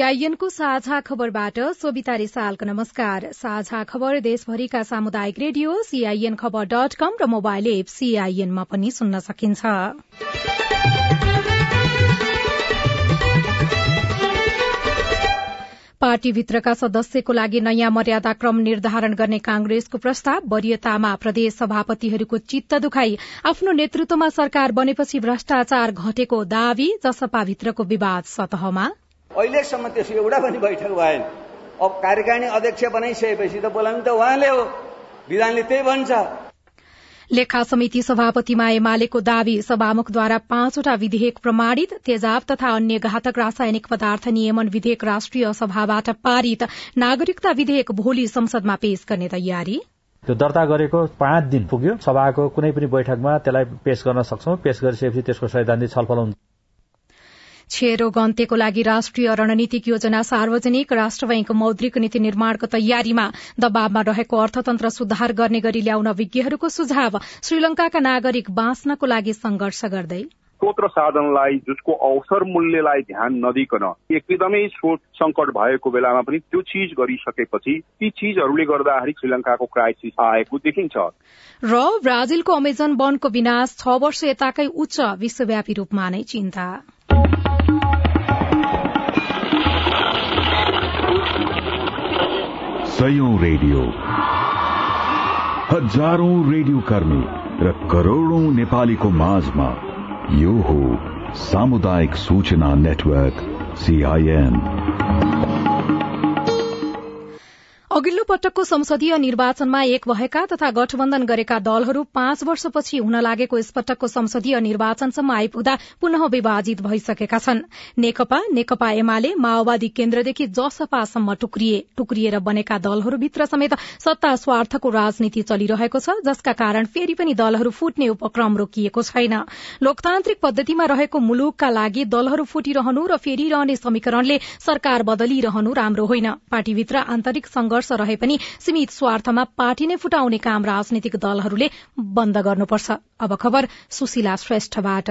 सीआईएनको साझा खबरबाट सोभिता रिसालको नमस्कार। साझा खबर देशभरिका सामुदायिक radio CIN Khabar dot com र मोबाइल एप सीआईएनमा पनि सुन्न सकिन्छ। पार्टीभित्रका सदस्यको लागि नयाँ मर्यादा क्रम निर्धारण गर्ने कांग्रेसको प्रस्ताव वरियतामा प्रदेश सभापतिहरूको चित्त दुखाई आफ्नो नेतृत्वमा सरकार बनेपछि भ्रष्टाचार घटेको दावी जसपाभित्रको विवाद सतहमा। अहिलेसम्म त्यसको एउटा पनि बैठक भएन। अब कार्यकारिणी अध्यक्ष बनाइसकेपछि त बोलाउनु त उहाँले हो। विधानले त्यही भन्छ। लेखा समिति सभापतिमा एमालेको दावी सभामुखद्वारा पाँचवटा विधेयक प्रमाणित तेजाब तथा अन्य घातक रासायनिक पदार्थ नियमन विधेयक राष्ट्रिय सभाबाट पारित नागरिकता विधेयक भोलि संसदमा पेश गर्ने तयारी। त्यो दर्ता गरेको पाँच दिन पुग्यो। सभाको कुनै पनि बैठकमा त्यसलाई पेश गर्न सक्छौं। पेश गरिसकेपछि त्यसको सैद्धान्तिक छलफल हुन्छ। छेरो गन्तेको लागि राष्ट्रिय रणनीतिक योजना सार्वजनिक राष्ट्र बैंक मौद्रिक नीति निर्माणको तयारीमा दबावमा रहेको अर्थतन्त्र सुधार गर्ने गरी ल्याउन विज्ञहरूको सुझाव श्रीलंकाका नागरिक बाँच्नको लागि संघर्ष गर्दै। स्रोत साधनलाई जसको अवसर मूल्यलाई ध्यान नदिकन एकदमै स्रोत संकट भएको बेलामा पनि त्यो चिज गरिसकेपछि ती चिजहरूले गर्दाखेरि श्रीलंकाको क्राइसिस आएको देखिन्छ। र ब्राजिलको अमेजन वनको विनाश छ वर्ष यताकै उच्च विश्वव्यापी रूपमा नै चिन्ता। सयौं रेडियो। हजारौं रेडियो कर्मी र करोड़ौं नेपालीको माझमा यो हो सामुदायिक सूचना नेटवर्क सीआईएन अघिल्लो पटकको संसदीय निर्वाचनमा एक भएका तथा गठबन्धन गरेका दलहरू पाँच वर्षपछि हुन लागेको यसपटकको संसदीय निर्वाचनसम्म आइपुग्दा पुनः विभाजित भइसकेका छन्। नेकपा नेकपा एमाले माओवादी केन्द्रदेखि जसपासम्म टुक्रिए टुक्रिएर बनेका दलहरूभित्र समेत सत्ता स्वार्थको राजनीति चलिरहेको छ जसका कारण फेरि पनि दलहरू फुट्ने उपक्रम रोकिएको छैन। लोकतान्त्रिक पद्धतिमा रहेको मुलुकका लागि दलहरू फुटिरहनु र फेरिरहने समीकरणले सरकार बदलिरहनु राम्रो होइन। पार्टीभित्र आन्तरिक संघर्ष वर्ष रहे पनि सीमित स्वार्थमा पार्टी नै फुटाउने काम राजनीतिक दलहरूले बन्द गर्नुपर्छ। अब खबर सुशीला श्रेष्ठबाट।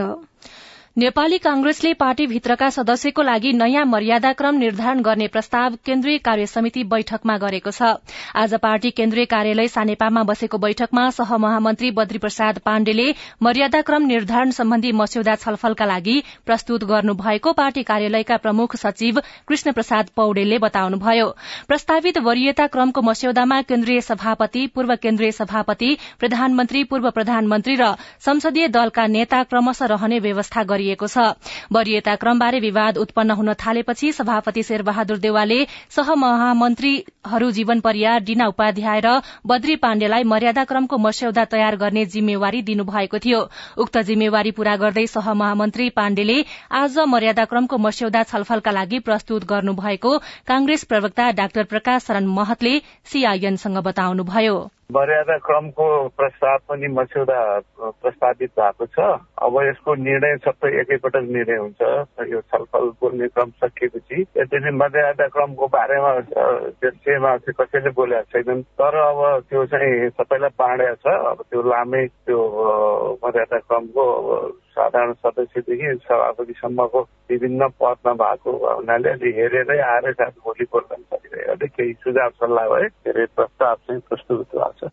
नेपाली कांग्रेसले पार्टीभित्रका सदस्यको लागि नयाँ मर्यादाक्रम निर्धारण गर्ने प्रस्ताव केन्द्रीय कार्य समिति बैठकमा गरेको छ। आज पार्टी केन्द्रीय कार्यालय सानेपामा बसेको बैठकमा सहमहामन्त्री बद्री प्रसाद पाण्डेले मर्यादाक्रम निर्धारण सम्बन्धी मस्यौदा छलफलका लागि प्रस्तुत गर्नुभएको पार्टी कार्यालयका प्रमुख सचिव कृष्ण प्रसाद पौडेलले बताउनुभयो। प्रस्तावित वरियता क्रमको मस्यौदामा केन्द्रीय सभापति पूर्व केन्द्रीय सभापति प्रधानमन्त्री पूर्व प्रधानमन्त्री र संसदीय दलका नेता क्रमशः रहने व्यवस्था गरिएको गरिएको छ। वरियता क्रमबारे विवाद उत्पन्न हुन थालेपछि सभापति शेरबहादुर देवालले सहमहामन्त्रीहरू जीवन परियार डीना उपाध्याय र बद्री पाण्डेलाई मर्यादा क्रमको मस्यौदा तयार गर्ने जिम्मेवारी दिनुभएको थियो। उक्त जिम्मेवारी पूरा गर्दै सहमहामन्त्री पाण्डेले आज मर्यादा क्रमको मस्यौदा छलफलका लागि प्रस्तुत गर्नुभएको कांग्रेस प्रवक्ता डाक्टर प्रकाश शरण महतले सीआईएनसँग बताउनुभयो। क्रमको प्रस्ताव पनि मस्यौदा प्रस्तावित भएको छ। अब यसको निर्णय सबै एकैपटक निर्णय हुन्छ यो छलफल बोल्ने क्रम सकिएपछि। यद्यपि मर्यादा क्रमको बारेमा त्यसमा चाहिँ कसैले बोलेका छैनन्। तर अब त्यो चाहिँ सबैलाई बाँडेको छ। अब त्यो लामै त्यो मर्यादा क्रमको साधारण सदस्यदेखि सभापतिसम्मको विभिन्न पदमा भएको हुनाले अलि हेरेरै आएर सायद भोलि बोल्न सकिरहेको केही सुझाव सल्लाह भए धेरै प्रस्ताव चाहिँ प्रस्तुत भएको छ।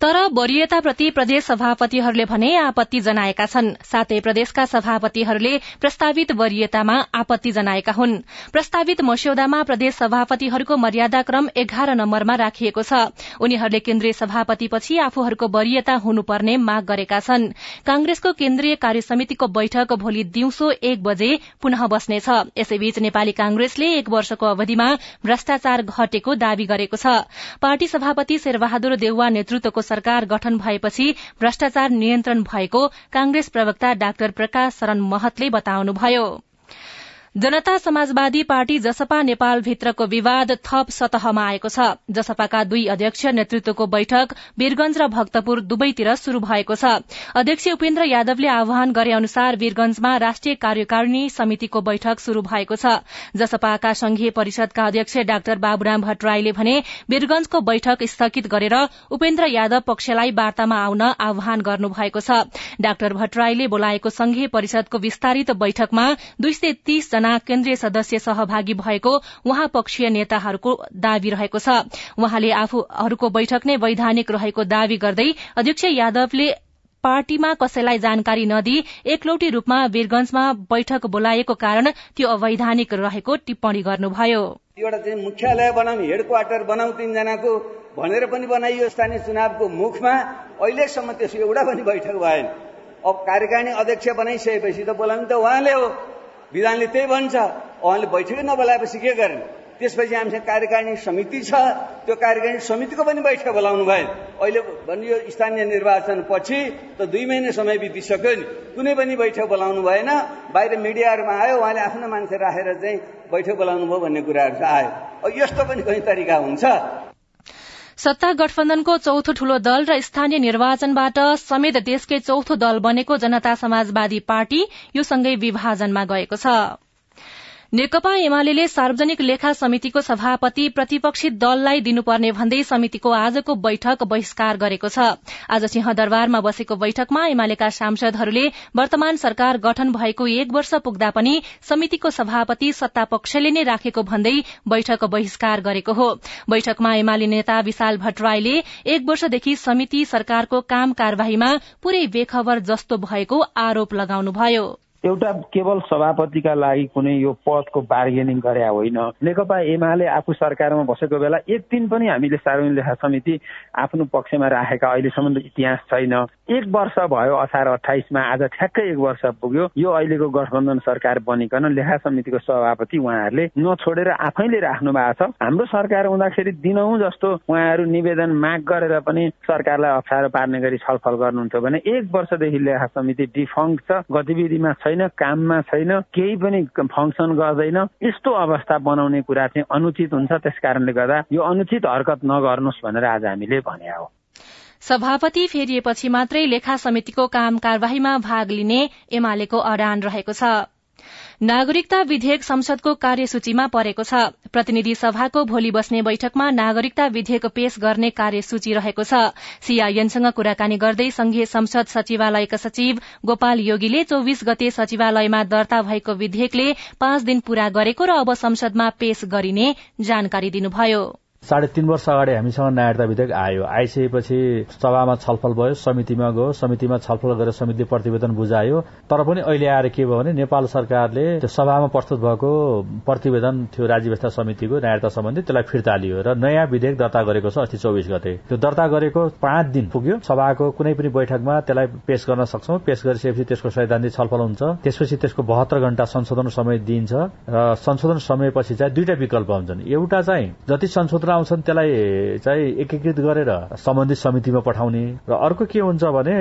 तर वरियताप्रति प्रदेश सभापतिहरूले भने आपत्ति जनाएका छन्। साथै प्रदेशका सभापतिहरूले प्रस्तावित वरियतामा आपत्ति जनाएका हुन्। प्रस्तावित मस्यौदामा प्रदेश सभापतिहरूको मर्यादाक्रम एघार नम्बरमा राखिएको छ। उनीहरूले केन्द्रीय सभापतिपछि आफूहरूको वरियता हुनुपर्ने माग गरेका छन्। कांग्रेसको केन्द्रीय कार्य समितिको बैठक भोलि दिउँसो एक बजे पुनः बस्नेछ। यसैबीच नेपाली कांग्रेसले एक वर्षको अवधिमा भ्रष्टाचार घटेको दावी गरेको छ। पार्टी सभापति शेरबहादुर देउवा नेतृत्वको सरकार गठन भएपछि भ्रष्टाचार नियन्त्रण भएको कांग्रेस प्रवक्ता डाक्टर प्रकाश शरण महतले बताउनुभयो। जनता समाजवादी पार्टी जसपा नेपाल भित्रको विवाद थप सतहमा आएको छ। जसपाका दुई अध्यक्ष नेतृत्वको बैठक वीरगंज र भक्तपुर दुवैतिर शुरू भएको छ। अध्यक्ष उपेन्द्र यादवले आह्वान गरे अनुसार वीरगंजमा राष्ट्रिय कार्यकारिणी समितिको बैठक शुरू भएको छ। जसपाका संघीय परिषदका अध्यक्ष डाक्टर बाबुराम भट्टराईले भने वीरगंजको बैठक स्थगित गरेर उपेन्द्र यादव पक्षलाई वार्तामा आउन आह्वान गर्नुभएको छ। डाक्टर भट्टराईले बोलाएको संघीय परिषदको विस्तारित बैठकमा दुई सय तीस जना केन्द्रीय सदस्य सहभागी भएको उहाँ पक्षीय नेताहरूको दावी रहेको छ। उहाँले आफूहरूको बैठक नै वैधानिक रहेको दावी गर्दै अध्यक्ष यादवले पार्टीमा कसैलाई जानकारी नदिई एकलौटी रूपमा वीरगंजमा बैठक बोलाएको कारण त्यो अवैधानिक रहेको टिप्पणी गर्नुभयो। एउटा चाहिँ मुख्यालय बनाउने हेड क्वार्टर बनाऊ तीनजनाको भनेर पनि बनाइयो स्थानीय चुनावको मुखमा। अहिलेसम्म त्यसको एउटा पनि बैठक भएन। अब कार्यकारिणी अध्यक्ष बनाइसकेपछि त बोलाउनु त उहाँले हो। विधानले त्यही भन्छ। उहाँले बैठकै नबोलाएपछि के गर्ने? त्यसपछि हामीसँग कार्यकारिणी समिति छ। त्यो कार्यकारिणी समितिको पनि बैठक बोलाउनु भयो अहिले भनियो स्थानीय निर्वाचन पछि त दुई महिना समय बितिसक्यो नि। कुनै पनि बैठक बोलाउनु भएन। बाहिर मिडियाहरूमा आयो। उहाँले आफ्नो मान्छे राखेर चाहिँ बैठक बोलाउनु भयो भन्ने कुराहरू आयो। यस्तो पनि कहीँ तरिका हुन्छ। सत्ता गठबन्धनको चौथो ठूलो दल र स्थानीय निर्वाचनबाट समेत देशकै चौथो दल बनेको जनता समाजवादी पार्टी यो सँगै विभाजनमा गएको छ। नेकपा एमाले सार्वजनिक लेखा समितिको सभापति प्रतिपक्षी दललाई दिनुपर्ने भन्दै समितिको आजको बैठक बहिष्कार गरेको छ। आज सिंहदरबारमा बसेको बैठकमा एमालेका सांसदहरूले वर्तमान सरकार गठन भएको एक वर्ष पुग्दा पनि समितिको सभापति सत्तापक्षले नै राखेको भन्दै बैठक बहिष्कार गरेको हो। बैठकमा एमाले नेता विशाल भट्टराईले एक वर्षदेखि समिति सरकारको काम कार्यवाहीमा पूरै बेखबर जस्तो भएको आरोप लगाउनुभयो। एउटा केवल सभापतिका लागि कुनै यो पदको बार्गेनिङ गरे होइन। नेकपा एमाले आफू सरकारमा बसेको बेला एक दिन पनि हामीले सार्वजनिक लेखा समिति आफ्नो पक्षमा राखेका अहिलेसम्म इतिहास छैन। एक वर्ष भयो असार अठाइसमा आज ठ्याक्कै एक वर्ष पुग्यो। यो अहिलेको गठबन्धन सरकार बनिकन लेखा समितिको सभापति उहाँहरूले नछोडेर आफैले राख्नु भएको छ। हाम्रो सरकार हुँदाखेरि दिनहुँ जस्तो उहाँहरू निवेदन माग गरेर पनि सरकारलाई अप्ठ्यारो पार्ने गरी छलफल गर्नुहुन्थ्यो भने एक वर्षदेखि लेखा समिति डिफङ्क छ गतिविधिमा छैन काममा छैन केही पनि फङ्सन गर्दैन। यस्तो अवस्था बनाउने कुरा चाहिँ अनुचित हुन्छ। त्यस कारणले गर्दा यो अनुचित हरकत नगर्नुहोस् भनेर आज हामीले भने हो। सभापति फेरिएपछि मात्रै लेखा समितिको काम कार्यवाहीमा भाग लिने एमालेको अडान रहेको छ। नागरिकता विधेयक संसदको कार्यसूचीमा परेको छ। प्रतिनिधि सभाको भोलि बस्ने बैठकमा नागरिकता विधेयक पेश गर्ने कार्यसूची रहेको छ। सीआईएनसँग कुराकानी गर्दै संघीय संसद सचिवालयका सचिव गोपाल योगीले चौविस गते सचिवालयमा दर्ता भएको विधेयकले पाँच दिन पूरा गरेको र अब संसदमा पेश गरिने जानकारी दिनुभयो। साढे तीन वर्ष अगाडि हामीसँग नागरिकता विधेयक आयो। आइसकेपछि सभामा छलफल भयो समितिमा गयो। समितिमा छलफल गरेर समितिले प्रतिवेदन बुझायो। तर पनि अहिले आएर के भयो भने नेपाल सरकारले त्यो सभामा प्रस्तुत भएको प्रतिवेदन थियो राज्य व्यवस्था समितिको नागरिकता सम्बन्धी त्यसलाई फिर्ता लियो र नयाँ विधेयक दर्ता गरेको छ अस्ति चौबिस गते। त्यो दर्ता गरेको पाँच दिन पुग्यो। सभाको कुनै पनि बैठकमा त्यसलाई पेश गर्न सक्छौँ। पेश गरिसकेपछि त्यसको सैद्धान्तिक छलफल हुन्छ। त्यसपछि त्यसको बहत्तर घण्टा संशोधन समय दिइन्छ र संशोधन समयपछि चाहिँ दुईटा विकल्प हुन्छन्। एउटा चाहिँ जति संशोधन आउँछन् त्यसलाई चाहिँ एकीकृत गरेर सम्बन्धित समितिमा पठाउने। र अर्को के हुन्छ भने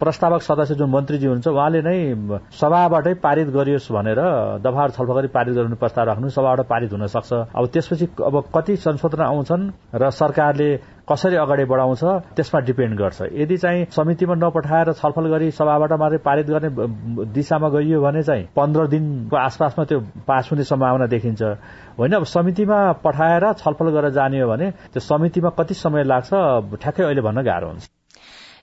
प्रस्तावक सदस्य जुन मन्त्रीजी हुन्छ उहाँले नै सभाबाटै पारित गरियोस् भनेर दफाहरू छलफल गरी पारित गर्ने प्रस्ताव राख्नु सभाबाट पारित हुन सक्छ। अब त्यसपछि अब कति संशोधन आउँछन् र सरकारले कसरी अगाडि बढाउँछ त्यसमा डिपेन्ड गर्छ। यदि चाहिँ समितिमा नपठाएर छलफल गरी सभाबाट मात्रै पारित गर्ने दिशामा गइयो भने चाहिँ पन्ध्र दिनको आसपासमा त्यो पास हुने सम्भावना देखिन्छ। होइन अब समितिमा पठाएर छलफल गरेर जाने हो भने त्यो समितिमा कति समय लाग्छ ठ्याक्कै अहिले भन्न गाह्रो हुन्छ।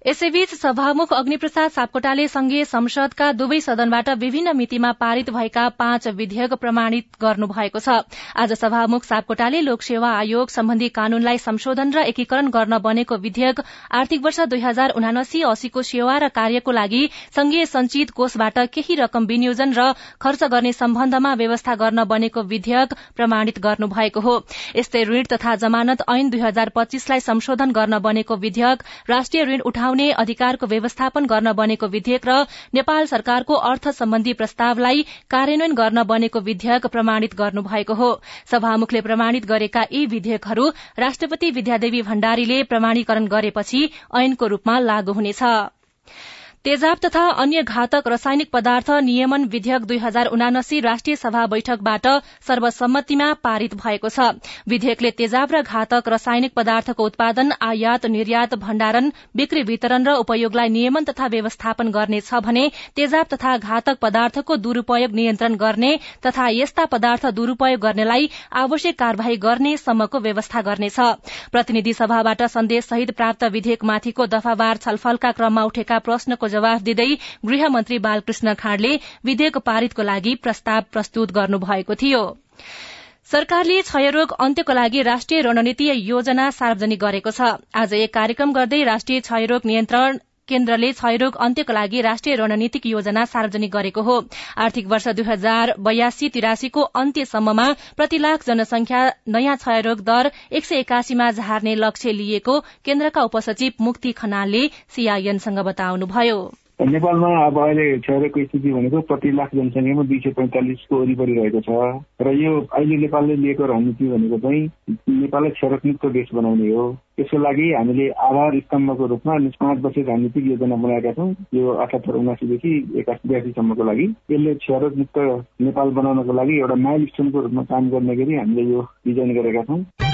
यसैबीच सभामुख अग्निप्रसाद सापकोटाले संघीय संसदका दुवै सदनबाट विभिन्न मितिमा पारित भएका पाँच विधेयक प्रमाणित गर्नुभएको छ। आज सभामुख सापकोटाले लोकसेवा आयोग सम्बन्धी कानूनलाई संशोधन र एकीकरण गर्न बनेको विधेयक आर्थिक वर्ष दुई हजार उनासी अस्सीको सेवा र कार्यको लागि संघीय संचित कोषबाट केही रकम विनियोजन र खर्च गर्ने सम्बन्धमा व्यवस्था गर्न बनेको विधेयक प्रमाणित गर्नुभएको हो। यस्तै ऋण तथा जमानत ऐन दुई हजार पच्चीसलाई संशोधन गर्न बनेको विधेयक राष्ट्रिय ऋण उठाउने अधिकारको व्यवस्थापन गर्न बनेको विधेयक र नेपाल सरकारको अर्थ सम्बन्धी प्रस्तावलाई कार्यान्वयन गर्न बनेको विधेयक प्रमाणित गर्नुभएको हो। सभामुखले प्रमाणित गरेका यी विधेयकहरू राष्ट्रपति विद्यादेवी भण्डारीले प्रमाणीकरण गरेपछि ऐनको रूपमा लागू हुनेछ। तेजाब तथा अन्य घातक रासायनिक पदार्थ नियमन विधेयक दुई हजार उनासी राष्ट्रिय सभा बैठकबाट सर्वसम्मतिमा पारित भएको छ। विधेयकले तेजाब र घातक रासायनिक पदार्थको उत्पादन आयात निर्यात भण्डारण बिक्री वितरण र उपयोगलाई नियमन तथा व्यवस्थापन गर्नेछ भने तेजाब तथा घातक पदार्थको दुरूपयोग नियन्त्रण गर्ने तथा यस्ता पदार्थ दुरूपयोग गर्नेलाई आवश्यक कार्यवाही गर्ने सम्मको व्यवस्था गर्नेछ। प्रतिनिधि सभाबाट सन्देश सहित प्राप्त विधेयकमाथिको दफावार छलफलका क्रममा उठेका प्रश्नको जवाफ दिँदै गृहमन्त्री बालकृष्ण खाँडले विधेयक पारितको लागि प्रस्ताव प्रस्तुत गर्नुभएको थियो। सरकारले क्षयरोग अन्त्यको लागि राष्ट्रिय रणनीति योजना सार्वजनिक गरेको छ। आज एक कार्यक्रम गर्दै राष्ट्रिय क्षयरोग नियन्त्रण केन्द्रले क्षयरोग अन्त्यको लागि राष्ट्रिय रणनीतिक योजना सार्वजनिक गरेको हो। आर्थिक वर्ष दुई हजार बयासी तिरासीको अन्त्यसम्ममा प्रति लाख जनसंख्या नयाँ क्षयरोग दर एक सय एकासीमा झार्ने लक्ष्य लिएको केन्द्रका उपसचिव मुक्ति खनालले सीआईएनसँग बताउनुभयो। नेपालमा अब अहिले क्षयरोगको स्थिति भनेको प्रति लाख जनसङ्ख्यामा दुई सय पैँतालिसको वरिपरि रहेको छ। र यो अहिले नेपालले लिएको रणनीति भनेको चाहिँ नेपाललाई क्षयरोगमुक्त देश बनाउने हो। त्यसको लागि हामीले आधार स्तम्भको रूपमा पाँच वर्ष रणनीतिक योजना बनाएका छौँ। यो अठहत्तर उनासीदेखि एकासी बयासीसम्मको लागि। यसले क्षयरोगमुक्त नेपाल बनाउनको लागि एउटा माइल स्टोनको रूपमा काम गर्ने गरी हामीले यो डिजाइन गरेका छौँ।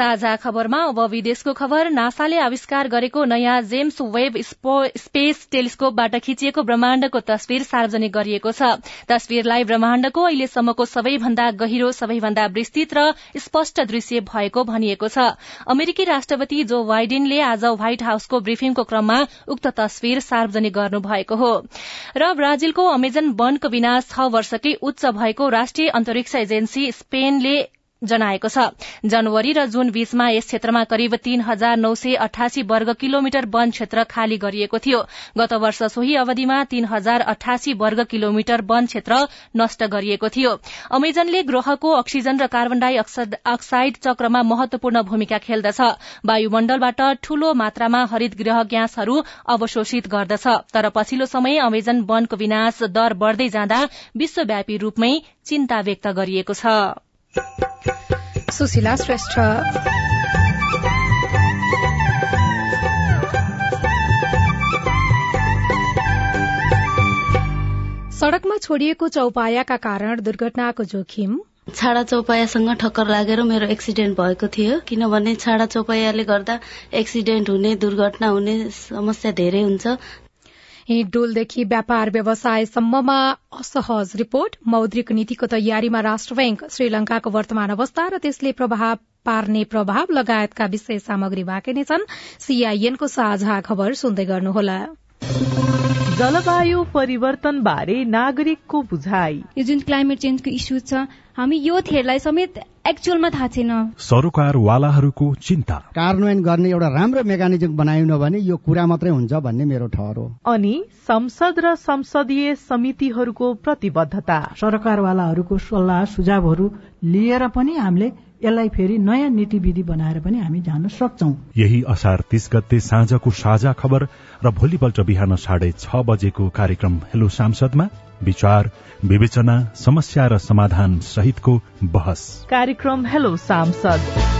साझा खबरमा अब विदेशको खबर नासाले आविष्कार गरेको नयाँ जेम्स वेब स्पेस टेलिस्कोपबाट खिचिएको ब्रह्माण्डको तस्विर सार्वजनिक गरिएको छ। तस्विरलाई ब्रह्माण्डको अहिलेसम्मको सबैभन्दा गहिरो सबैभन्दा विस्तृत र स्पष्ट दृश्य भएको भनिएको छ। अमेरिकी राष्ट्रपति जो बाइडेनले आज व्हाइट हाउसको ब्रिफिङको क्रममा उक्त तस्विर सार्वजनिक गर्नुभएको हो। र ब्राजिलको अमेजन वनको विनाश छ वर्षकै उच्च भएको राष्ट्रिय अन्तरिक्ष एजेन्सी स्पेनले जनाएको छ। जनवरी र जून बीचमा यस क्षेत्रमा करिब तीन हजार नौ सय अठासी वर्ग किलोमिटर वन क्षेत्र खाली गरिएको थियो। गत वर्ष सोही अवधिमा तीन हजार अठासी वर्ग किलोमिटर वन क्षेत्र नष्ट गरिएको थियो। अमेजनले ग्रहको अक्सिजन र कार्बन डाई अक्साइड चक्रमा महत्वपूर्ण भूमिका खेल्दछ। वायुमण्डलबाट ठूलो मात्रामा हरित गृह ग्यासहरू अवशोषित गर्दछ। तर पछिल्लो समय अमेजन वनको विनाश दर बढ़दै जाँदा विश्वव्यापी रूपमै चिन्ता व्यक्त गरिएको छ। सुशीला श्रेष्ठ सड़कमा छोडिएको चौपायाका कारण दुर्घटनाको जोखिम। छाडा चौपायासँग ठक्कर लागेर मेरो एक्सिडेन्ट भएको थियो किनभने छाडा चौपायाले गर्दा एक्सिडेन्ट हुने दुर्घटना हुने समस्या धेरै हुन्छ। हिँडडुलदेखि व्यापार व्यवसायसम्ममा असहज रिपोर्ट। मौद्रिक नीतिको तयारीमा राष्ट्र बैंक श्रीलंकाको वर्तमान अवस्था र त्यसले प्रभाव पार्ने प्रभाव लगायतका विषय सामग्री बाँकी नै छन्। सीआईएनको साझा खबर सुन्दै गर्नुहोला। जलवायु परिवर्तन बारे नागरिकको बुझाइ। यो जुन क्लाइमेट चेन्जको इस्यु छ हामी यो थेरलाई समेत एक्चुअलमा थाहा छैन। सरोकारवालाहरूको चिन्ता। कार्यान्वयन गर्ने एउटा राम्रो मेकानिजम बनाएन भने यो कुरा मात्रै हुन्छ भन्ने मेरो ठहर हो। अनि संसद र संसदीय समितिहरूको प्रतिबद्धता। सरकारवालाहरूको सल्लाह सुझावहरू लिएर पनि हामीले यसलाई फेरि नयाँ नीति विधि बनाएर पनि हामी जान सक्छौ। यही असार तीस गते साँझको साझा खबर र भोलिपल्ट बिहान साढे छ बजेको कार्यक्रम हेलो सांसदमा विचार विवेचना समस्या र समाधान सहितको बहस। कार्यक्रम हेलो सांसद।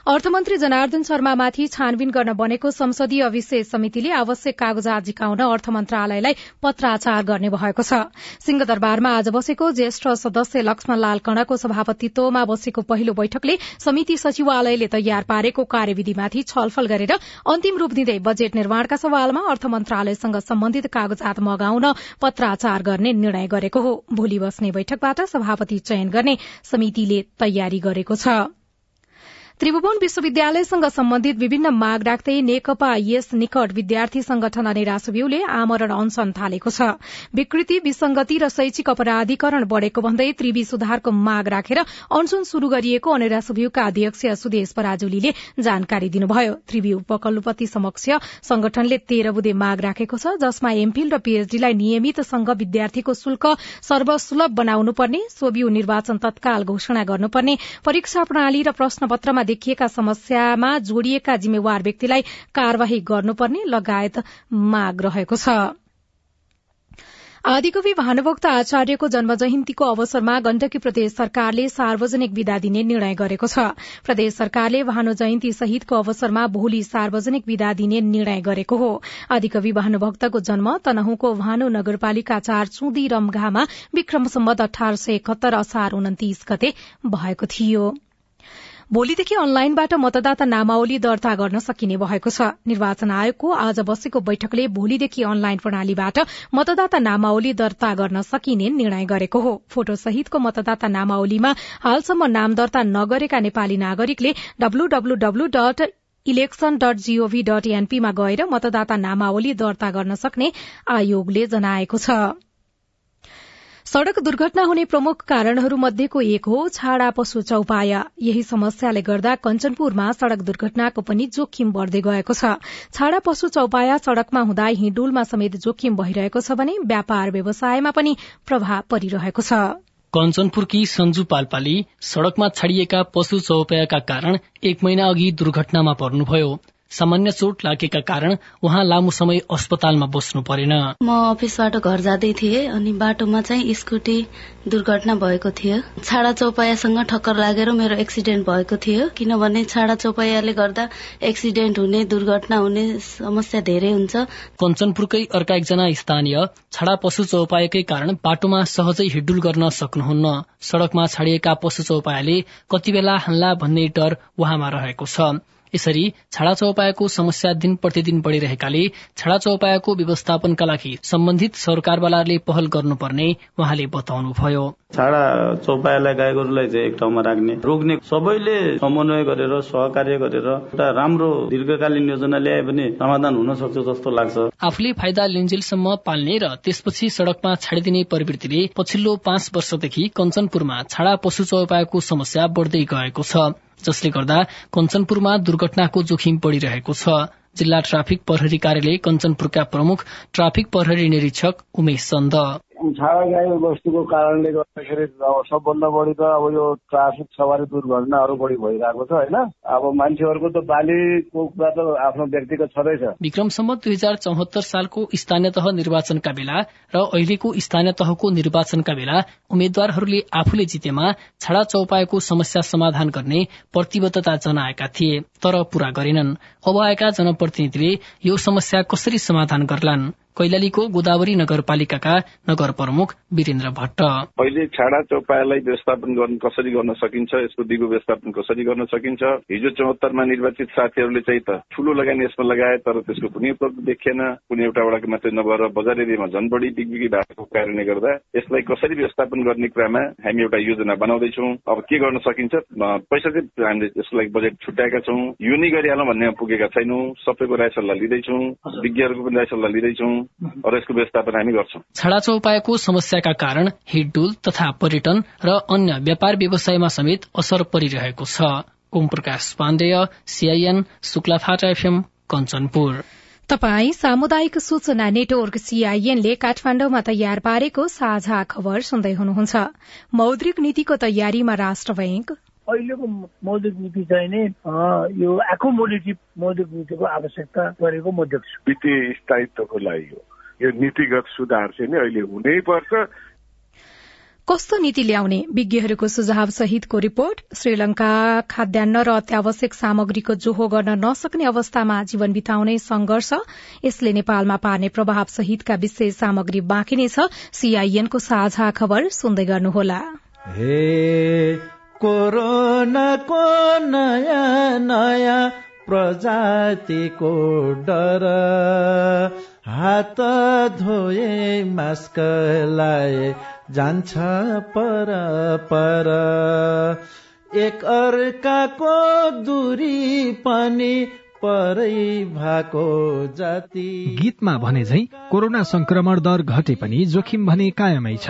अर्थमन्त्री जनार्दन शर्मामाथि छानबिन गर्न बनेको संसदीय विशेष समितिले आवश्यक कागजात झिकाउन अर्थ मन्त्रालयलाई पत्राचार गर्ने भएको छ। सिंहदरबारमा आज बसेको ज्येष्ठ सदस्य लक्ष्मण लाल कणको सभापतित्वमा बसेको पहिलो बैठकले समिति सचिवालयले तयार पारेको कार्यविधिमाथि छलफल गरेर अन्तिम रूप दिँदै बजेट निर्माणका सवालमा अर्थ मन्त्रालयसँग सम्बन्धित कागजात मगाउन पत्राचार गर्ने निर्णय गरेको हो। भोलि बस्ने बैठकबाट सभापति चयन गर्ने समितिले तयारी गरेको छ। त्रिभुवन विश्वविद्यालयसँग सम्बन्धित विभिन्न माग राख्दै नेकपा यस निकट विद्यार्थी संगठन अनेरा सुब्यूले आमरण अनशन थालेको छ। विकृति विसंगति र शैक्षिक अपराधीकरण बढ़ेको भन्दै त्रिवी सुधारको माग राखेर अनशन शुरू गरिएको अनेरा सुब्यूका अध्यक्ष सुदेश पराजुलीले जानकारी दिनुभयो। त्रिवी उपकुलपति समक्ष संगठनले तेह्र बुधे माग राखेको छ जसमा एमफिल र पीएचडीलाई नियमित संघ विद्यार्थीको शुल्क सर्वसुलभ बनाउनुपर्ने सोब्यू निर्वाचन तत्काल घोषणा गर्नुपर्ने परीक्षा प्रणाली र प्रश्नपत्रमा देखिएका समस्यामा जोडिएका जिम्मेवार व्यक्तिलाई कार्यवाही गर्नुपर्ने लगायत माग रहेको छ। आदिकवि भानुभक्त आचार्यको जन्म जयन्तीको अवसरमा गण्डकी प्रदेश सरकारले सार्वजनिक विदा दिने निर्णय गरेको छ। प्रदेश सरकारले भानु जयन्ती सहितको अवसरमा भोलि सार्वजनिक विदा दिने निर्णय गरेको हो। आदिकवि भानुभक्तको जन्म तनहुको भानु नगरपालिका चार चुदी रमघामा विक्रम सम्बत अठार सय एकहत्तर असार उन्तिस गते भएको थियो। भोलिदेखि अनलाइनबाट मतदाता नामावली दर्ता गर्न सकिने भएको छ। निर्वाचन आयोगको आज बसेको बैठकले भोलिदेखि अनलाइन प्रणालीबाट मतदाता नामावली दर्ता गर्न सकिने निर्णय गरेको हो। फोटो सहितको मतदाता नामावलीमा हालसम्म नाम दर्ता नगरेका नेपाली नागरिकले WWW dot election dot GOV dot एनपीमा गएर मतदाता नामावली दर्ता गर्न सक्ने आयोगले जनाएको छ। सड़क दुर्घटना हुने प्रमुख कारणहरू मध्येको एक हो छाडा पशु चौपाया। यही समस्याले गर्दा कञ्चनपुरमा सड़क दुर्घटनाको पनि जोखिम बढ़दै गएको छ। छाडा पशु चौपाया सड़कमा हुँदा हिडुलमा समेत जोखिम भइरहेको छ भने व्यापार व्यवसायमा पनि प्रभाव परिरहेको छ। कञ्चनपुरकी सञ्जु पाल्पाली सड़कमा छाडिएका पशु चौपायाका कारण एक महिना अघि दुर्घटनामा पर्नुभयो। सामान्य चोट लागेका कारण उहाँ लामो समय अस्पतालमा बस्नु परेन। म अफिसबाट घर जाँदै थिएँ अनि बाटोमा चाहिँ स्कुटी दुर्घटना भएको थियो। छाडा चौपायासँग ठक्कर लागेर मेरो एक्सिडेन्ट भएको थियो। किनभने छाडा चौपायाले गर्दा एक्सिडेन्ट हुने दुर्घटना हुने समस्या धेरै हुन्छ। कञ्चनपुरकै अर्का एकजना स्थानीय छाडा पशु चौपायाकै कारण बाटोमा सहजै हिडुल गर्न सक्नुहुन्न। सड़कमा छाडिएका पशु चौपायाले कति बेला हल्ला भन्ने डर उहाँमा रहेको छ। यसरी छाडा चौपायाको समस्या दिन प्रतिदिन बढ़िरहेकाले छाडा चौपायाको व्यवस्थापनका लागि सम्बन्धित सरकारवालाले पहल गर्नुपर्ने उहाँले बताउनुभयो। छाडा चौपायालाई गाई गोरुलाई चाहिँ एक ठाउँमा राख्ने रोक्ने सबैले समन्वय गरेर सहकार्य गरेर एउटा राम्रो दीर्घकालीन योजना ल्याए भने समाधान हुन सक्छ जस्तो लाग्छ। आफूले फाइदा लिन्जेलसम्म पाल्ने र त्यसपछि सड़कमा छाडिदिने प्रवृत्तिले पछिल्लो पाँच वर्षदेखि कञ्चनपुरमा छाडा पशु चौपायाको समस्या बढ़दै गएको छ। जसले गर्दा कञ्चनपुरमा दुर्घटनाको जोखिम बढ़िरहेको छ। जिल्ला ट्राफिक प्रहरी कार्यालय कञ्चनपुरका प्रमुख ट्राफिक प्रहरी निरीक्षक उमेश चन्द। छाडा गाई वस्तुको कारणले गर्दाखेरि अब सबभन्दा बढी त अब यो ट्राफिक सवारी दुर्घटनाहरू बढी भइरहेको छ होइन? अब मान्छेहरूको त बालीको कुरा त आफ्नो व्यक्तिगत छँदैछ। विक्रम सम्मत दुई हजार चौहत्तर सालको स्थानीय तह निर्वाचनका बेला र अहिलेको स्थानीय तहको निर्वाचनका बेला उम्मेद्वारहरूले आफूले जितेमा छाडा चौपायाको समस्या समाधान गर्ने प्रतिबद्धता जनाएका थिए तर पूरा गरेनन्। अब आएका जनप्रतिनिधिले यो समस्या कसरी समाधान गर्लान्? कैलालीको गोदावरी नगरपालिकाका नगर प्रमुख वीरेन्द्र भट्ट। अहिले छाडा चौपायालाई व्यवस्थापन गर्न कसरी गर्न सकिन्छ यसको दिगो व्यवस्थापन कसरी गर्न सकिन्छ हिजो चौहत्तरमा निर्वाचित साथीहरूले चाहिँ त ठूलो लगानी यसमा लगाए तर त्यसको कुनै उपलब्ध देखिएन। कुनै एउटा वडाको मात्रै नभएर बजार एरियामा झन् बढी बिग्बिगी भएको कारणले गर्दा यसलाई कसरी व्यवस्थापन गर्ने कुरामा हामी एउटा योजना बनाउँदैछौँ। अब के गर्न सकिन्छ? पैसा चाहिँ हामीले यसको लागि बजेट छुट्याएका छौँ। यो नै गरिहालौँ भन्ने पुगेका छैनौँ। सबैको राय सल्लाह लिँदैछौँ। विज्ञहरूको पनि राय सल्लाह लिँदैछौँ। र यसको व्यवस्थापन हामी गर्छौँ। छाडा चौपायाको समस्याका कारण हिडडुल तथा पर्यटन र अन्य व्यापार व्यवसायमा समेत असर परिरहेको छ। Om Prakash Pandey CIN Shuklaphanta FM Kanchanpur. तपाई सामुदायिक सूचना नेटवर्क सीआईएनले काठमाण्डुमा तयार पारेको साझा खबर सुन्दै हुनुहुन्छ। मौद्रिक नीतिको तयारीमा राष्ट्र बैंक। अहिलेको मौद्रिक नीति चाहिँ नै यो एकोमोडेटिभ मौद्रिक नीतिको आवश्यकता गरेको म देख्छु। वित्तीय स्थायित्वको लागि हो। यो नीतिगत सुधार चाहिँ नि अहिले हुनै पर्छ। कस्तो नीति ल्याउने? विज्ञहरूको सुझाव सहितको रिपोर्ट। श्रीलंका खाद्यान्न र अत्यावश्यक सामग्रीको जोहो गर्न नसक्ने अवस्थामा जीवन बिताउने संघर्ष यसले नेपालमा पार्ने प्रभाव सहितका विशेष सामग्री बाँकी नै छ। सीआईएनको साझा खबर सुन्दै गर्नुहोला। कोरोनाको नयाँ नयाँ प्रजातिको डर। हात धोए मास्क लाए जान्छ पर पर। एक अर्काको दूरी पनि परै भएको जाति। गीतमा भने झै कोरोना संक्रमण दर घटे पनि जोखिम भने कायमै छ।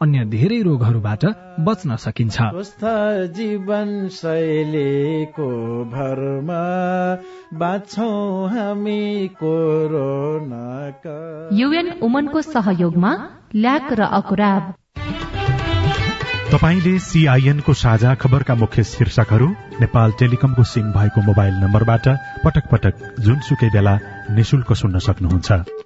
अन्य धेरै रोगहरूबाट बच्न सकिन्छ। स्वस्थ जीवन शैलीको भरमा बाँच्छौ हामी कोरोनाका। युएन उमनको सहयोगमा ल्याक र अकुराब। तपाईँले सीआईएनको साझा खबरका मुख्य शीर्षकहरू नेपाल टेलिकमको सिम भएको मोबाइल नम्बरबाट पटक पटक जुनसुकै बेला निशुल्क सुन्न सक्नुहुन्छ।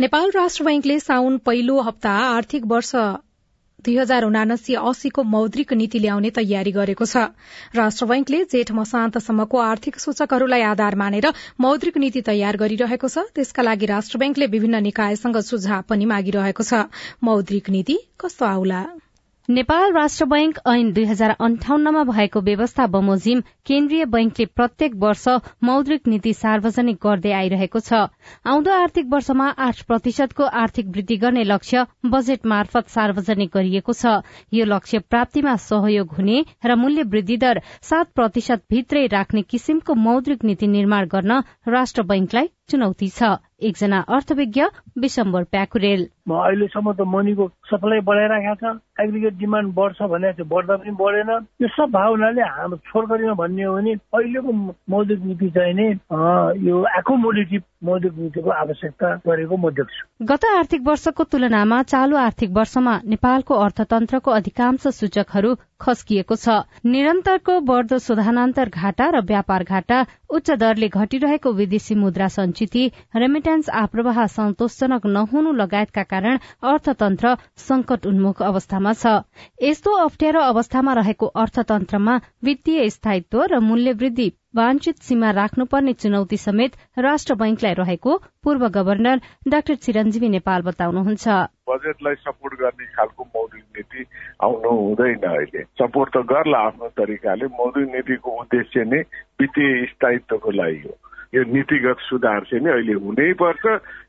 नेपाल राष्ट्र बैंकले साउन पहिलो हप्ता आर्थिक वर्ष दुई हजार उनासी अस्सीको मौद्रिक नीति ल्याउने तयारी गरेको छ। राष्ट्र बैंकले जेठ मसान्तसम्मको आर्थिक सूचकहरूलाई आधार मानेर मौद्रिक नीति तयार गरिरहेको छ। त्यसका लागि राष्ट्र बैंकले विभिन्न निकायसँग सुझाव पनि मागिरहेको छ। मौद्रिक नीति कस्तो आउला? नेपाल राष्ट्र बैंक ऐन दुई हजार अन्ठाउन्नमा भएको व्यवस्था बमोजिम केन्द्रीय बैंकले प्रत्येक वर्ष मौद्रिक नीति सार्वजनिक गर्दै आइरहेको छ। आउँदो आर्थिक वर्षमा आठ प्रतिशतको आर्थिक वृद्धि गर्ने लक्ष्य बजेट मार्फत सार्वजनिक गरिएको छ। यो लक्ष्य प्राप्तिमा सहयोग हुने र मूल्य वृद्धि दर सात प्रतिशत भित्रै राख्ने किसिमको मौद्रिक नीति निर्माण गर्न राष्ट्र बैंकलाई चुनौती छ। एकजना अर्थविज्ञ विशम्बर प्याकुरेल। अहिलेसम्म त मनीको सप्लाई बढाइराखेको छ। एग्रिगेट डिमान्ड बढ्छ भने त्यो बढ्दा पनि बढेन। यो सब भावनाले हाम्रो छोरकरीमा भन्ने हो भने अहिलेको मौद्रिक नीति चाहिँ नै यो एकोमोडेटिभ मौद्रिक नीतिको आवश्यकता गरेको म देख्छु। गत आर्थिक वर्षको तुलनामा चालू आर्थिक वर्षमा नेपालको अर्थतन्त्रको अधिकांश सूचकहरू खस्किएको छ। निरन्तरको बढ्दो शोधानान्तर घाटा र व्यापार घाटा उच्च दरले घटिरहेको विदेशी मुद्रा संचिति रेमिटेन्स आप्रवाह सन्तोषजनक नहुनु लगायतका कारण अर्थतन्त्र संकट उन्मुख अवस्थामा छ। यस्तो अप्ठ्यारो अवस्थामा रहेको अर्थतन्त्रमा वित्तीय स्थायित्व र मूल्य वृद्धि वाञ्छित सीमा राख्नुपर्ने चुनौती समेत राष्ट्र बैंकलाई रहेको पूर्व गवर्नर डाक्टर चिरञ्जीवी नेपाल बताउनुहुन्छ। बजेटलाई सपोर्ट गर्ने खालको मौद्रिक नीति आउनु हुँदैन अहिले। सपोर्ट त गर्ला आफ्नो तरिकाले। मौद्रिक नीतिको उद्देश्य नै वित्तीय स्थायित्वको लागि हो। यो नीतिगत सुधार चाहिँ नि अहिले हुनै पर्छ।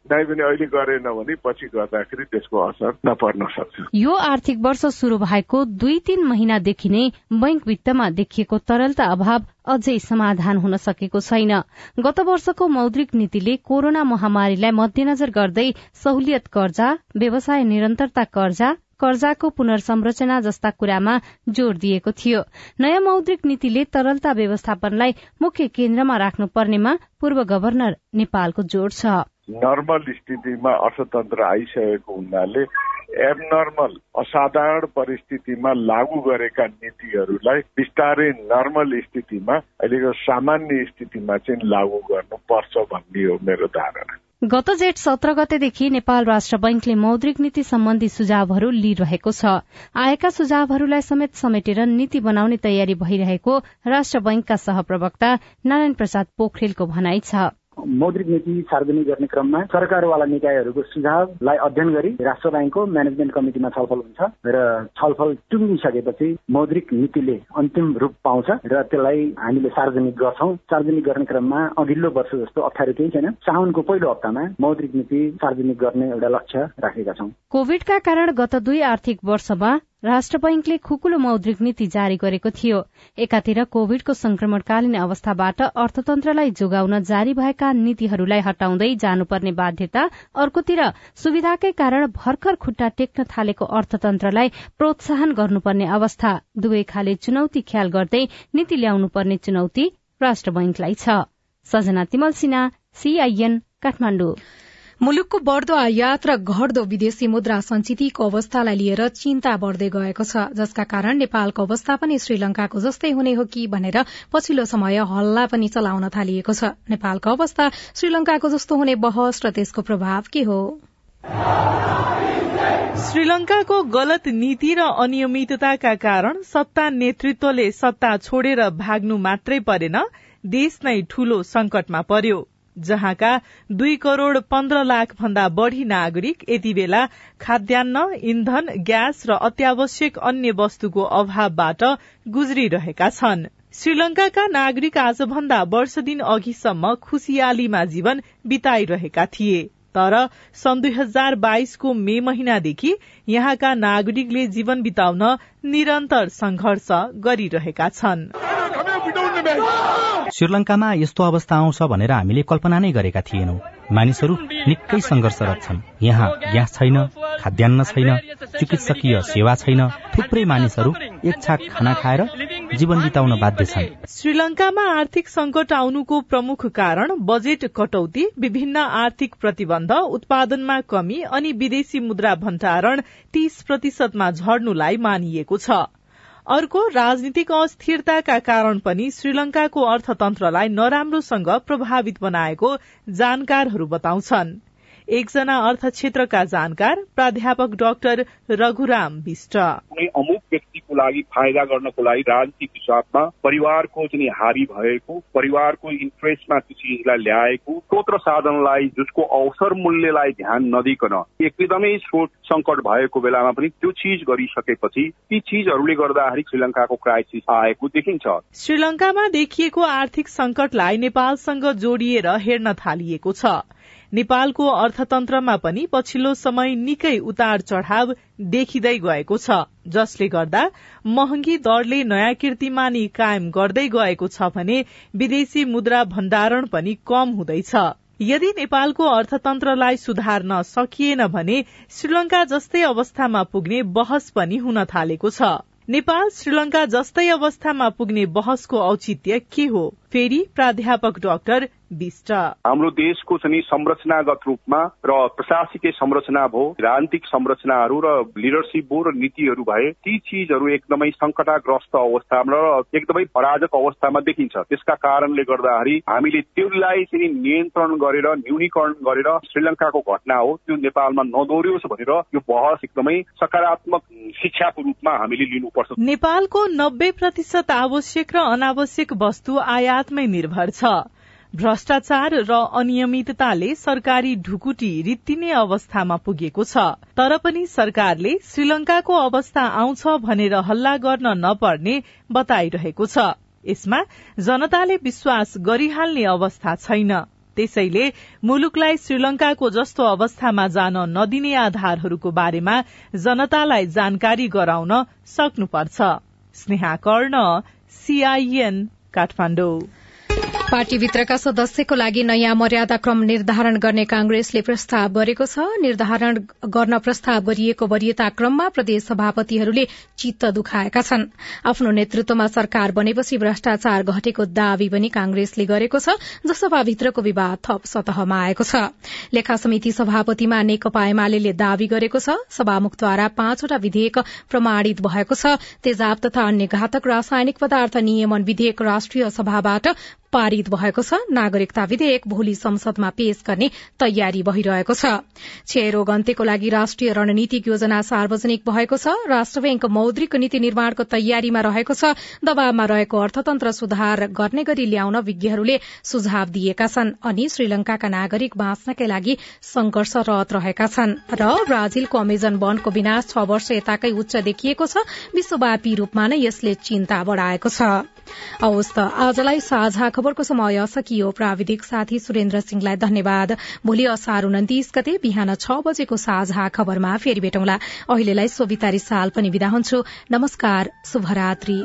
दाइ पनि अहिले गरेन भने पछि गर्दाखेरि त्यसको असर नपर्न सक्छ। यो आर्थिक वर्ष शुरू भएको दुई तीन महिनादेखि नै बैंक वित्तमा देखिएको तरलता अभाव अझै समाधान हुन सकेको छैन। गत वर्षको मौद्रिक नीतिले कोरोना महामारीलाई मध्यनजर गर्दै सहुलियत कर्जा व्यवसाय निरन्तरता कर्जा कर्जाको पुनर्संरचना जस्ता कुरामा जोड़ दिएको थियो। नयाँ मौद्रिक नीतिले तरलता व्यवस्थापनलाई मुख्य केन्द्रमा राख्नुपर्नेमा पूर्व गवर्नर नेपालको जोड़ छ। नर्मल स्थितिमा अर्थतन्त्र आइसकेको हुनाले एबनर्मल असाधारण परिस्थितिमा लागू गरेका नीतिहरूलाई बिस्तारै नर्मल स्थितिमा अहिलेको सामान्य स्थितिमा चाहिँ लागू गर्नुपर्छ भन्ने हो मेरो धारणा। गत जेठ सत्र गतेदेखि नेपाल राष्ट्र बैंकले मौद्रिक नीति सम्बन्धी सुझावहरू लिइरहेको छ। आएका सुझावहरूलाई समेत समेटेर नीति बनाउने तयारी भइरहेको राष्ट्र बैंकका सहप्रवक्ता नारायण प्रसाद पोखरेलको भनाइ छ। मौद्रिक नीति सार्वजनिक गर्ने क्रममा सरकारवाला निकायहरूको सुझावलाई अध्ययन गरी राष्ट्र ब्याङ्कको म्यानेजमेन्ट कमिटीमा छलफल हुन्छ र छलफल टुङ्गिसकेपछि मौद्रिक नीतिले अन्तिम रूप पाउँछ र त्यसलाई हामीले सार्वजनिक गर्छौँ। सार्वजनिक गर्ने क्रममा अघिल्लो वर्ष जस्तो अप्ठ्यारो केही छैन। साउनको पहिलो हप्तामा मौद्रिक नीति सार्वजनिक गर्ने एउटा लक्ष्य राखेका छौँ। कोविडका कारण गत दुई आर्थिक वर्षमा राष्ट्र बैंकले खुकुलो मौद्रिक नीति जारी गरेको थियो। एकातिर कोविडको संक्रमणकालीन अवस्थाबाट अर्थतन्त्रलाई जोगाउन जारी भएका नीतिहरूलाई हटाउँदै जानुपर्ने बाध्यता अर्कोतिर सुविधाकै कारण भर्खर खुट्टा टेक्न थालेको अर्थतन्त्रलाई प्रोत्साहन गर्नुपर्ने अवस्था। दुवै खाले चुनौती ख्याल गर्दै नीति ल्याउनुपर्ने चुनौती राष्ट्र बैंकलाई छ। सजना तिमल सीआईएन काठमाडौँ। मुलुकको बढ़दो आयात र घट्दो विदेशी मुद्रा संचितीको अवस्थालाई लिएर चिन्ता बढ़दै गएको छ जसका कारण नेपालको अवस्था पनि श्रीलंकाको जस्तै हुने हो कि भनेर पछिल्लो समय हल्ला पनि चलाउन थालिएको छ। नेपालको अवस्था श्रीलंकाको जस्तो हुने बहस र त्यसको प्रभाव के हो? श्रीलंकाको गलत नीति र अनियमितताका कारण सत्ता नेतृत्वले सत्ता छोडेर भाग्नु मात्रै परेन देश नै ठूलो संकटमा पर्यो। जहाँका दुई करोड़ पन्ध्र लाख भन्दा बढ़ी नागरिक यति बेला खाद्यान्न इन्धन ग्यास र अत्यावश्यक अन्य वस्तुको अभावबाट गुज्रिरहेका छन्। श्रीलंकाका नागरिक आजभन्दा वर्ष दिन अघिसम्म खुशियालीमा जीवन बिताइरहेका थिए। तर सन् दुई हजार बाइसको मे महिनादेखि यहाँका नागरिकले जीवन बिताउन निरन्तर संघर्ष गरिरहेका छन्। श्रीलंकामा यस्तो अवस्था आउँछ भनेर हामीले कल्पना नै गरेका थिएनौं। मानिसहरू निकै संघर्षरत छन्। यहाँ ग्यास छैन खाद्यान्न छैन चिकित्सकीय सेवा छैन। थुप्रै मानिसहरू एक छाक खाना खाएर जीवन बिताउन बाध्य छन्। श्रीलंकामा आर्थिक संकट आउनुको प्रमुख कारण बजेट कटौती विभिन्न आर्थिक प्रतिबन्ध उत्पादनमा कमी अनि विदेशी मुद्रा भण्डारण तीस प्रतिशतमा झर्नुलाई मानिएको छ। अर्को राजनीतिक अस्थिरताका कारण पनि श्रीलंकाको अर्थतन्त्रलाई नराम्रोसँग प्रभावित बनाएको जानकारहरू बताउँछन्। एकजना अर्थ क्षेत्रका जानकार प्राध्यापक डाक्टर रघुराम विष्ट। कुनै अमुक व्यक्तिको लागि फाइदा गर्नको लागि राजनीतिक हिसाबमा परिवारको चाहिँ हारी भएको परिवारको इन्ट्रेस्टमा त्यो चिजलाई ल्याएको स्रोत साधनलाई जसको अवसर मूल्यलाई ध्यान नदिकन एकदमै स्रोत संकट भएको बेलामा पनि त्यो चिज गरिसकेपछि ती चिजहरूले गर्दाखेरि श्रीलंकाको क्राइसिस आएको देखिन्छ। श्रीलंकामा देखिएको आर्थिक संकटलाई नेपालसँग जोडिएर हेर्न थालिएको छ। नेपालको अर्थतन्त्रमा पनि पछिल्लो समय निकै उतार चढ़ाव देखिँदै गएको छ जसले गर्दा महँगी दरले नयाँ कीर्तिमानी कायम गर्दै गएको छ भने विदेशी मुद्रा भण्डारण पनि कम हुँदैछ। यदि नेपालको अर्थतन्त्रलाई सुधार्न सकिएन भने श्रीलंका जस्तै अवस्थामा पुग्ने बहस पनि हुन थालेको छ। नेपाल श्रीलंका जस्तै अवस्थामा पुग्ने बहसको औचित्य के हो? फेरि प्राध्यापक डाक्टर विष्ट हाम्रो देशको चाहिँ संरचनागत रूपमा र प्रशासकीय संरचना भयो राजनीतिक संरचनाहरू र लिडरसिप भयो र नीतिहरू भए ती चिजहरू एकदमै संकटाग्रस्त अवस्थामा र एकदमै पराजक अवस्थामा देखिन्छ। त्यसका कारणले गर्दाखेरि हामीले त्यसलाई चाहिँ नियन्त्रण गरेर न्यूनीकरण गरेर श्रीलंकाको घटना हो त्यो नेपालमा नदोहोरियोस् भनेर यो बहस एकदमै सकारात्मक शिक्षाको रूपमा हामीले लिनुपर्छ। नेपालको नब्बे प्रतिशत आवश्यक र अनावश्यक वस्तु आयातमै निर्भर छ। भ्रष्टाचार र अनियमितताले सरकारी ढुकुटी रित्तिने अवस्थामा पुगेको छ। तर पनि सरकारले श्रीलंकाको अवस्था आउँछ भनेर हल्ला गर्न नपर्ने बताइरहेको छ। यसमा जनताले विश्वास गरिहाल्ने अवस्था छैन। त्यसैले मुलुकलाई श्रीलंकाको जस्तो अवस्थामा जान नदिने आधारहरूको बारेमा जनतालाई जानकारी गराउन सक्नुपर्छ। स्नेहा कर्ण सीआईएन काठमाडौँ। पार्टीभित्रका सदस्यको लागि नयाँ मर्यादा क्रम निर्धारण गर्ने कांग्रेसले प्रस्ताव गरेको छ। निर्धारण गर्न प्रस्ताव गरिएको वरियता क्रममा प्रदेश सभापतिहरूले चित्त दुखाएका छन्। आफ्नो नेतृत्वमा सरकार बनेपछि भ्रष्टाचार घटेको दावी पनि कांग्रेसले गरेको छ जसपाभित्रको विवाद थप सतहमा आएको छ। लेखा समिति सभापतिमा नेकपा एमाले दावी गरेको छ सभामुखद्वारा पाँचवटा विधेयक प्रमाणित भएको छ। तेजाब तथा अन्य घातक रासायनिक पदार्थ नियमन विधेयक राष्ट्रिय सभाबाट पारित भएको छ। नागरिकता विधेयक भोलि संसदमा पेश गर्ने तयारी भइरहेको छ। क्षयरोग अन्त्यको लागि राष्ट्रिय रणनीतिक योजना सार्वजनिक भएको छ। राष्ट्र बैंक मौद्रिक नीति निर्माणको तयारीमा रहेको छ। दबावमा रहेको अर्थतन्त्र सुधार गर्ने गरी ल्याउन विज्ञहरूले सुझाव दिएका छन् अनि श्रीलंकाका नागरिक बाँच्नकै लागि संघर्षरत रहेका छन्। र ब्राजिलको अमेजन वनको विनाश छ वर्ष यताकै उच्च देखिएको छ। विश्वव्यापी रूपमा नै यसले चिन्ता बढ़ाएको छ। खबरको समय सकियो। प्राविधिक साथी सुरेन्द्र सिंहलाई धन्यवाद। भोलि असार उन्तिस गते बिहान छ बजेको साझा खबरमा फेरि भेटौँला। अहिलेलाई सोभितारी साल पनि विदा हुन्छु। नमस्कार शुभरात्री।